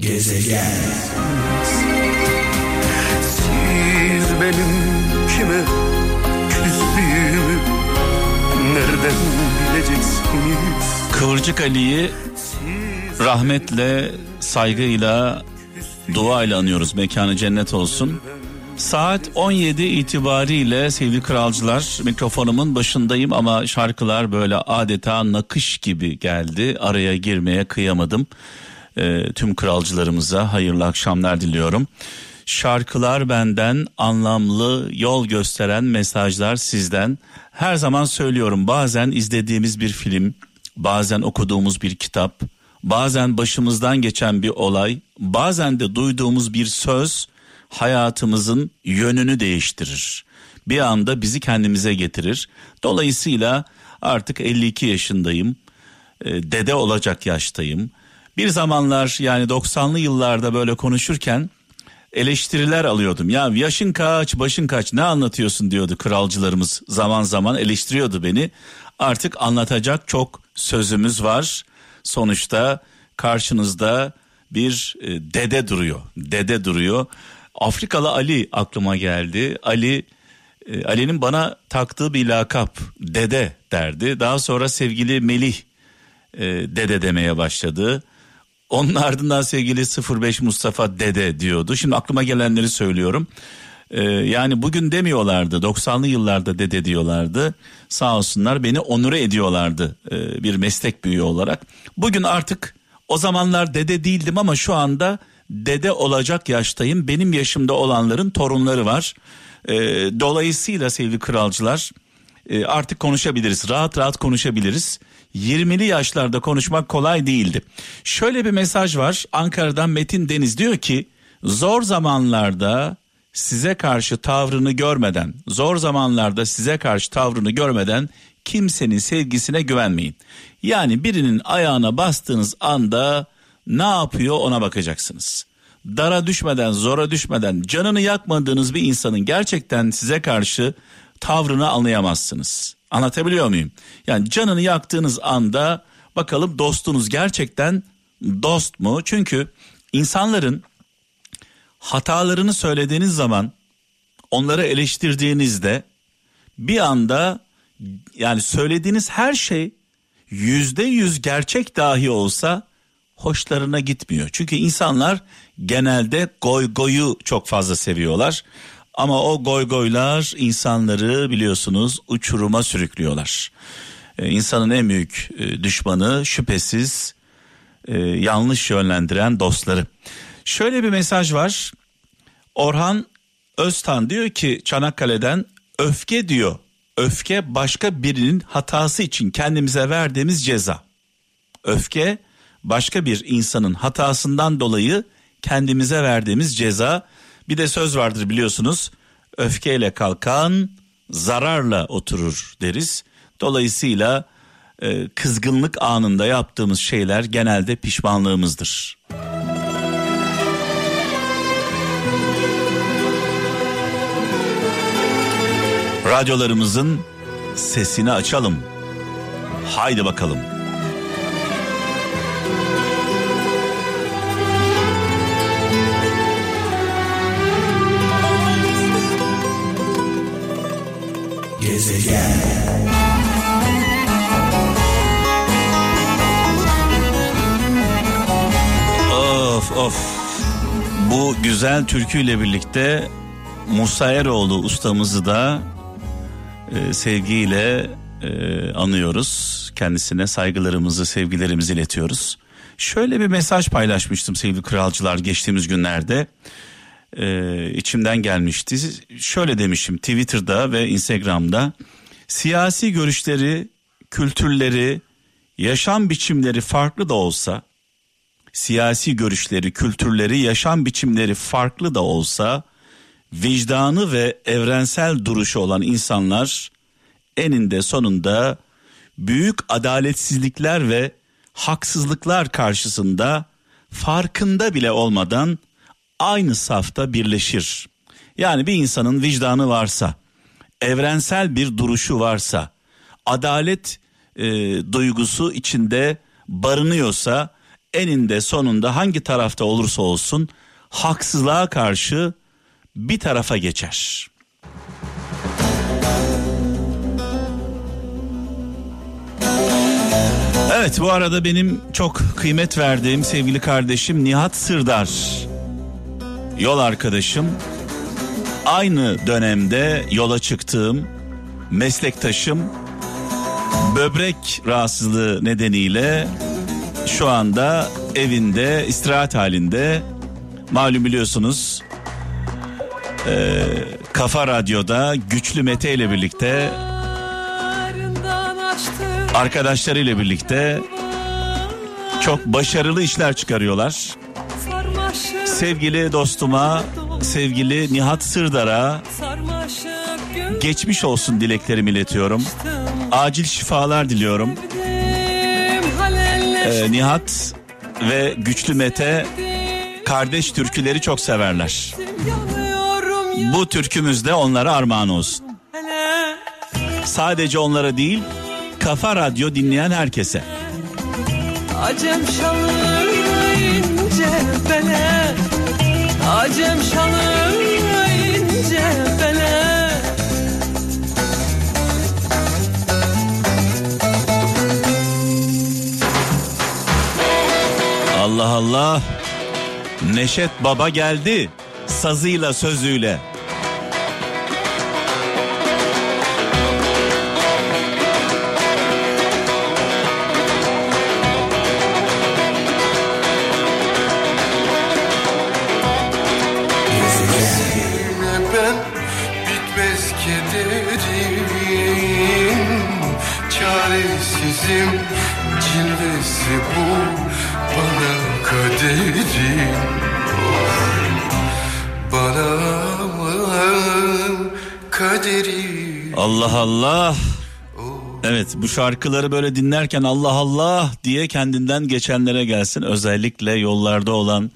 Gezegen Siz benim kime küstüğümü nereden bileceksiniz? Kıvırcık Ali'yi rahmetle, saygıyla, duayla anıyoruz. Mekanı cennet olsun. Saat 17 itibariyle sevgili kralcılar mikrofonumun başındayım ama şarkılar böyle adeta nakış gibi geldi. Araya girmeye kıyamadım. E, tüm kralcılarımıza hayırlı akşamlar diliyorum. Şarkılar benden, anlamlı, yol gösteren mesajlar sizden. Her zaman söylüyorum bazen izlediğimiz bir film, bazen okuduğumuz bir kitap, bazen başımızdan geçen bir olay, bazen de duyduğumuz bir söz hayatımızın yönünü değiştirir. Bir anda bizi kendimize getirir. Dolayısıyla artık 52 yaşındayım. E, dede olacak yaştayım. Bir zamanlar yani 90'lı yıllarda böyle konuşurken eleştiriler alıyordum. Ya yaşın kaç, başın kaç, ne anlatıyorsun diyordu kralcılarımız. Zaman zaman eleştiriyordu beni. Artık anlatacak çok sözümüz var. Sonuçta karşınızda bir e, dede duruyor. Dede duruyor. Afrikalı Ali aklıma geldi. Ali e, Ali'nin bana taktığı bir lakap dede derdi. Daha sonra sevgili Melih e, dede demeye başladı. Onun ardından sevgili 05 Mustafa dede diyordu. Şimdi aklıma gelenleri söylüyorum. Ee, yani bugün demiyorlardı 90'lı yıllarda dede diyorlardı. Sağ olsunlar beni onure ediyorlardı e, bir meslek büyüğü olarak. Bugün artık o zamanlar dede değildim ama şu anda dede olacak yaştayım. Benim yaşımda olanların torunları var. E, dolayısıyla sevgili kralcılar e, artık konuşabiliriz. Rahat rahat konuşabiliriz. 20'li yaşlarda konuşmak kolay değildi. Şöyle bir mesaj var. Ankara'dan Metin Deniz diyor ki zor zamanlarda size karşı tavrını görmeden, zor zamanlarda size karşı tavrını görmeden kimsenin sevgisine güvenmeyin. Yani birinin ayağına bastığınız anda ne yapıyor ona bakacaksınız. Dara düşmeden, zora düşmeden canını yakmadığınız bir insanın gerçekten size karşı tavrını anlayamazsınız. Anlatabiliyor muyum? Yani canını yaktığınız anda bakalım dostunuz gerçekten dost mu? Çünkü insanların hatalarını söylediğiniz zaman onları eleştirdiğinizde bir anda yani söylediğiniz her şey yüzde yüz gerçek dahi olsa hoşlarına gitmiyor. Çünkü insanlar genelde goy goyu çok fazla seviyorlar. Ama o goy goylar insanları biliyorsunuz uçuruma sürüklüyorlar. Ee, insanın en büyük e, düşmanı şüphesiz e, yanlış yönlendiren dostları. Şöyle bir mesaj var. Orhan Öztan diyor ki Çanakkale'den öfke diyor. Öfke başka birinin hatası için kendimize verdiğimiz ceza. Öfke başka bir insanın hatasından dolayı kendimize verdiğimiz ceza. Bir de söz vardır biliyorsunuz. Öfkeyle kalkan zararla oturur deriz. Dolayısıyla e, kızgınlık anında yaptığımız şeyler genelde pişmanlığımızdır. Radyolarımızın sesini açalım. Haydi bakalım. Gezegen Of of. Bu güzel türküyle birlikte Musa Eroğlu ustamızı da e, sevgiyle e, anıyoruz. Kendisine saygılarımızı, sevgilerimizi iletiyoruz. Şöyle bir mesaj paylaşmıştım sevgili kralcılar geçtiğimiz günlerde. E, içimden gelmişti. Şöyle demişim Twitter'da ve Instagram'da. Siyasi görüşleri, kültürleri, yaşam biçimleri farklı da olsa, siyasi görüşleri, kültürleri, yaşam biçimleri farklı da olsa vicdanı ve evrensel duruşu olan insanlar eninde sonunda büyük adaletsizlikler ve haksızlıklar karşısında farkında bile olmadan aynı safta birleşir. Yani bir insanın vicdanı varsa, evrensel bir duruşu varsa, adalet e, duygusu içinde barınıyorsa eninde sonunda hangi tarafta olursa olsun haksızlığa karşı bir tarafa geçer. Evet bu arada benim çok kıymet verdiğim sevgili kardeşim Nihat Sırdar. Yol arkadaşım. Aynı dönemde yola çıktığım meslektaşım böbrek rahatsızlığı nedeniyle şu anda evinde istirahat halinde malum biliyorsunuz e, Kafa Radyo'da Güçlü Mete ile birlikte arkadaşlarıyla birlikte çok başarılı işler çıkarıyorlar. Sevgili dostuma, sevgili Nihat Sırdar'a geçmiş olsun dileklerimi iletiyorum. Acil şifalar diliyorum. Ee, Nihat ve Güçlü Mete kardeş türküleri çok severler. Bu türkümüz de onlara armağan olsun. Sadece onlara değil, Kafa Radyo dinleyen herkese. Acem şalı ince bele Acem şalı ince bele Allah Allah. Neşet Baba geldi sazıyla sözüyle Allah Allah. Evet bu şarkıları böyle dinlerken Allah Allah diye kendinden geçenlere gelsin. Özellikle yollarda olan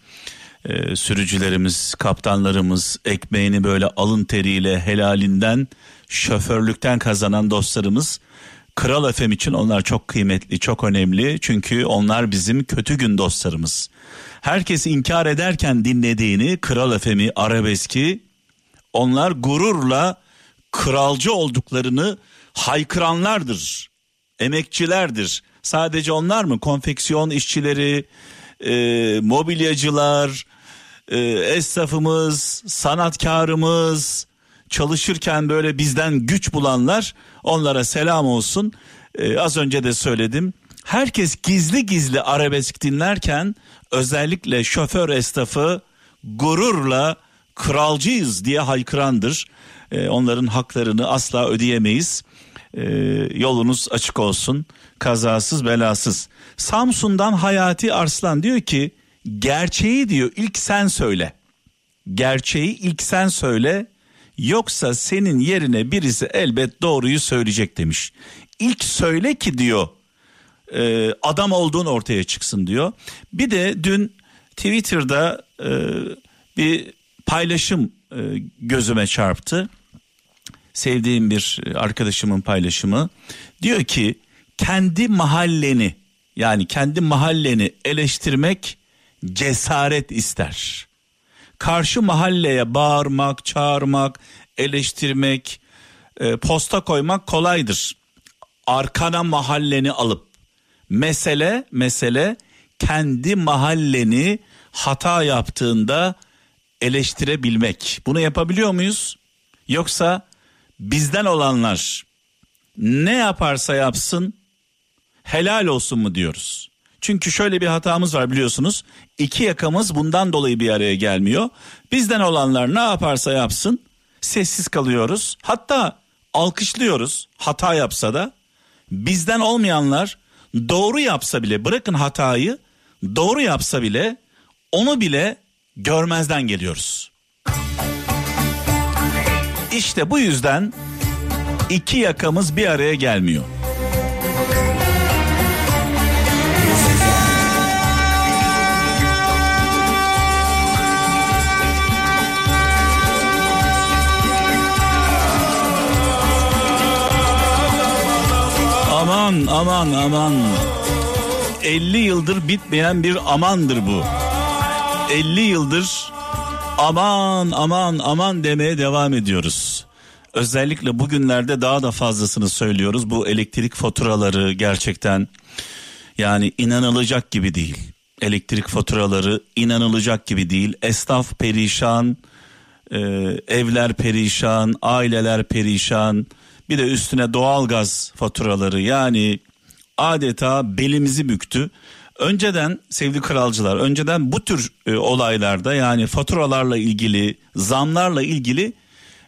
e, sürücülerimiz, kaptanlarımız, ekmeğini böyle alın teriyle helalinden, şoförlükten kazanan dostlarımız. Kral FM için onlar çok kıymetli, çok önemli. Çünkü onlar bizim kötü gün dostlarımız. Herkes inkar ederken dinlediğini, Kral FM'i, Arabeski, onlar gururla kralcı olduklarını haykıranlardır. Emekçilerdir. Sadece onlar mı? Konfeksiyon işçileri, e, mobilyacılar, e, esnafımız, sanatkarımız, çalışırken böyle bizden güç bulanlar onlara selam olsun. E, az önce de söyledim. Herkes gizli gizli arabesk dinlerken özellikle şoför esnafı gururla kralcıyız diye haykırandır. E, onların haklarını asla ödeyemeyiz. E, yolunuz açık olsun. Kazasız belasız. Samsun'dan Hayati Arslan diyor ki gerçeği diyor ilk sen söyle. Gerçeği ilk sen söyle yoksa senin yerine birisi elbet doğruyu söyleyecek demiş. İlk söyle ki diyor e, adam olduğun ortaya çıksın diyor. Bir de dün Twitter'da e, bir paylaşım e, gözüme çarptı. Sevdiğim bir arkadaşımın paylaşımı. Diyor ki kendi mahalleni yani kendi mahalleni eleştirmek cesaret ister. Karşı mahalleye bağırmak, çağırmak, eleştirmek, e, posta koymak kolaydır. Arkana mahalleni alıp mesele mesele kendi mahalleni hata yaptığında eleştirebilmek. Bunu yapabiliyor muyuz? Yoksa bizden olanlar ne yaparsa yapsın helal olsun mu diyoruz? Çünkü şöyle bir hatamız var biliyorsunuz. İki yakamız bundan dolayı bir araya gelmiyor. Bizden olanlar ne yaparsa yapsın sessiz kalıyoruz. Hatta alkışlıyoruz hata yapsa da. Bizden olmayanlar doğru yapsa bile bırakın hatayı doğru yapsa bile onu bile görmezden geliyoruz. İşte bu yüzden iki yakamız bir araya gelmiyor. Aman aman aman 50 yıldır bitmeyen bir amandır bu. 50 yıldır aman aman aman demeye devam ediyoruz. Özellikle bugünlerde daha da fazlasını söylüyoruz. Bu elektrik faturaları gerçekten yani inanılacak gibi değil. Elektrik faturaları inanılacak gibi değil. Esnaf perişan, e, evler perişan, aileler perişan. Bir de üstüne doğalgaz faturaları yani adeta belimizi büktü. Önceden sevgili kralcılar, önceden bu tür e, olaylarda yani faturalarla ilgili, zamlarla ilgili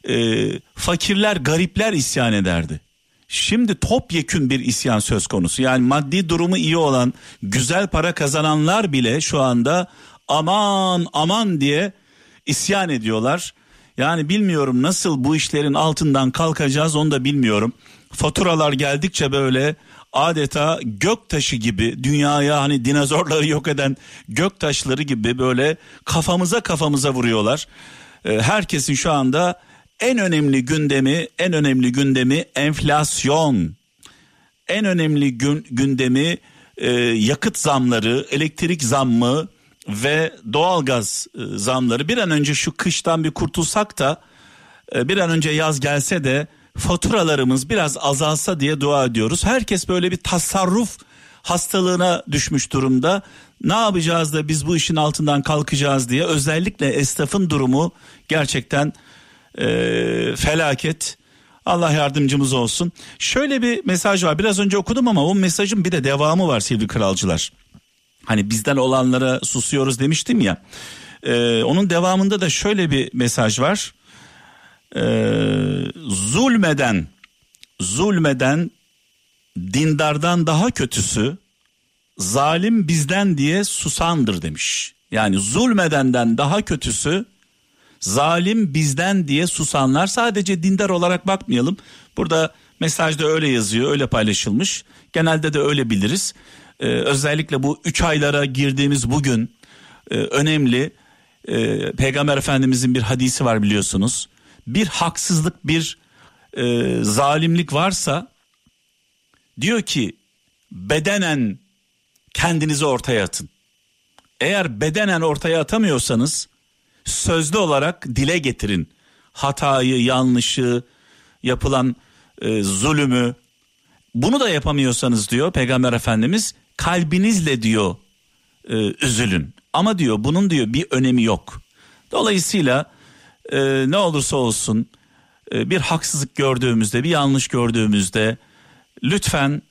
e, fakirler, garipler isyan ederdi. Şimdi topyekün bir isyan söz konusu. Yani maddi durumu iyi olan, güzel para kazananlar bile şu anda aman aman diye isyan ediyorlar. Yani bilmiyorum nasıl bu işlerin altından kalkacağız onu da bilmiyorum. Faturalar geldikçe böyle adeta gök taşı gibi dünyaya hani dinozorları yok eden gök taşları gibi böyle kafamıza kafamıza vuruyorlar. Ee, herkesin şu anda en önemli gündemi en önemli gündemi enflasyon. En önemli gün, gündemi e, yakıt zamları, elektrik zammı ve doğalgaz e, zamları. Bir an önce şu kıştan bir kurtulsak da e, bir an önce yaz gelse de faturalarımız biraz azalsa diye dua ediyoruz. Herkes böyle bir tasarruf hastalığına düşmüş durumda. Ne yapacağız da biz bu işin altından kalkacağız diye özellikle esnafın durumu gerçekten e, felaket. Allah yardımcımız olsun. Şöyle bir mesaj var. Biraz önce okudum ama o mesajın bir de devamı var sevgili kralcılar. Hani bizden olanlara susuyoruz demiştim ya. E, onun devamında da şöyle bir mesaj var e, zulmeden zulmeden dindardan daha kötüsü zalim bizden diye susandır demiş. Yani zulmedenden daha kötüsü zalim bizden diye susanlar sadece dindar olarak bakmayalım. Burada mesajda öyle yazıyor öyle paylaşılmış. Genelde de öyle biliriz. Ee, özellikle bu üç aylara girdiğimiz bugün e, önemli. E, Peygamber Efendimizin bir hadisi var biliyorsunuz bir haksızlık bir e, zalimlik varsa diyor ki bedenen kendinizi ortaya atın. Eğer bedenen ortaya atamıyorsanız sözlü olarak dile getirin. Hatayı, yanlışı, yapılan e, zulümü. Bunu da yapamıyorsanız diyor Peygamber Efendimiz kalbinizle diyor e, üzülün. Ama diyor bunun diyor bir önemi yok. Dolayısıyla e, ne olursa olsun e, bir haksızlık gördüğümüzde bir yanlış gördüğümüzde lütfen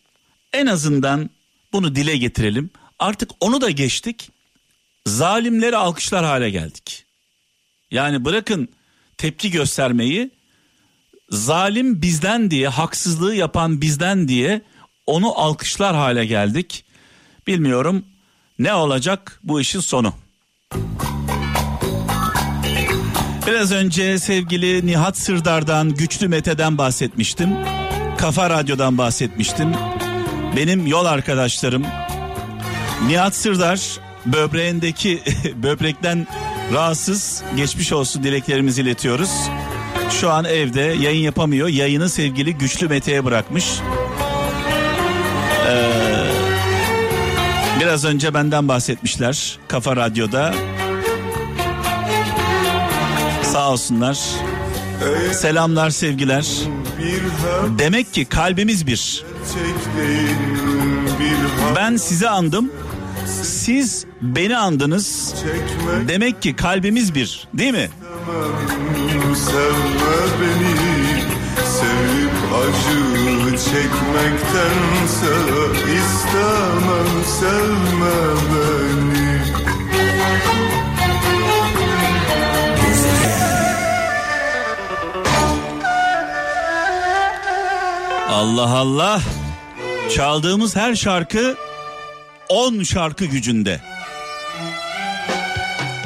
en azından bunu dile getirelim. Artık onu da geçtik. Zalimleri alkışlar hale geldik. Yani bırakın tepki göstermeyi zalim bizden diye haksızlığı yapan bizden diye onu alkışlar hale geldik. Bilmiyorum ne olacak bu işin sonu. Biraz önce sevgili Nihat Sırdar'dan, Güçlü Mete'den bahsetmiştim. Kafa Radyo'dan bahsetmiştim. Benim yol arkadaşlarım Nihat Sırdar böbreğindeki böbrekten rahatsız geçmiş olsun dileklerimizi iletiyoruz. Şu an evde yayın yapamıyor. Yayını sevgili Güçlü Mete'ye bırakmış. Biraz önce benden bahsetmişler Kafa Radyo'da. Sağ olsunlar. Selamlar sevgiler. Demek ki kalbimiz bir. Ben sizi andım. Siz beni andınız. Demek ki kalbimiz bir, değil mi? Sevme beni, çekmektense istemem sevme beni. Allah Allah. Çaldığımız her şarkı 10 şarkı gücünde.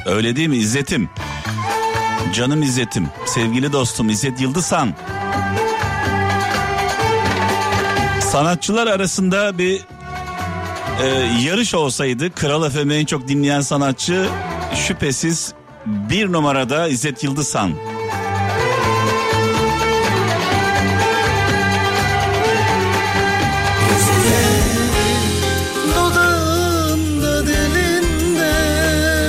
Öyle değil mi İzzet'im? Canım İzzet'im, sevgili dostum İzzet Yıldızhan. Sanatçılar arasında bir e, yarış olsaydı Kral FM'i en çok dinleyen sanatçı şüphesiz bir numarada İzzet Yıldızhan.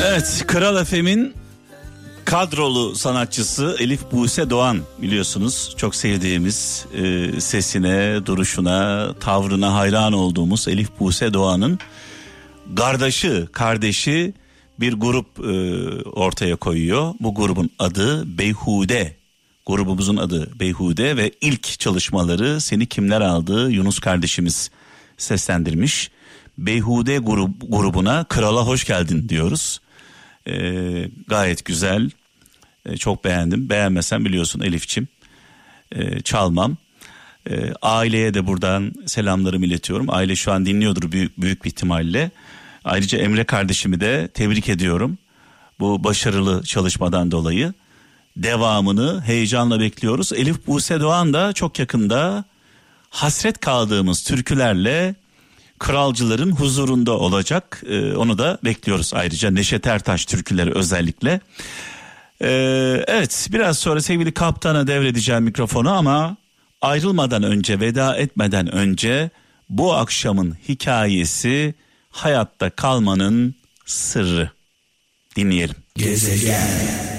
Evet, Kral FM'in kadrolu sanatçısı Elif Buse Doğan biliyorsunuz çok sevdiğimiz e, sesine, duruşuna, tavrına hayran olduğumuz Elif Buse Doğan'ın kardeşi, kardeşi bir grup e, ortaya koyuyor. Bu grubun adı Beyhude. Grubumuzun adı Beyhude ve ilk çalışmaları Seni Kimler Aldı Yunus kardeşimiz seslendirmiş. Beyhude grup, grubuna krala hoş geldin diyoruz. E, gayet güzel. E, çok beğendim. Beğenmesen biliyorsun Elifçim. E, çalmam. E, aileye de buradan selamlarımı iletiyorum. Aile şu an dinliyordur büyük, büyük bir ihtimalle. Ayrıca Emre kardeşimi de tebrik ediyorum. Bu başarılı çalışmadan dolayı. Devamını heyecanla bekliyoruz. Elif Buse Doğan da çok yakında hasret kaldığımız türkülerle kralcıların huzurunda olacak. Ee, onu da bekliyoruz ayrıca Neşet Ertaş türküleri özellikle. Ee, evet biraz sonra sevgili kaptana devredeceğim mikrofonu ama ayrılmadan önce veda etmeden önce bu akşamın hikayesi hayatta kalmanın sırrı. Dinleyelim. Gezegen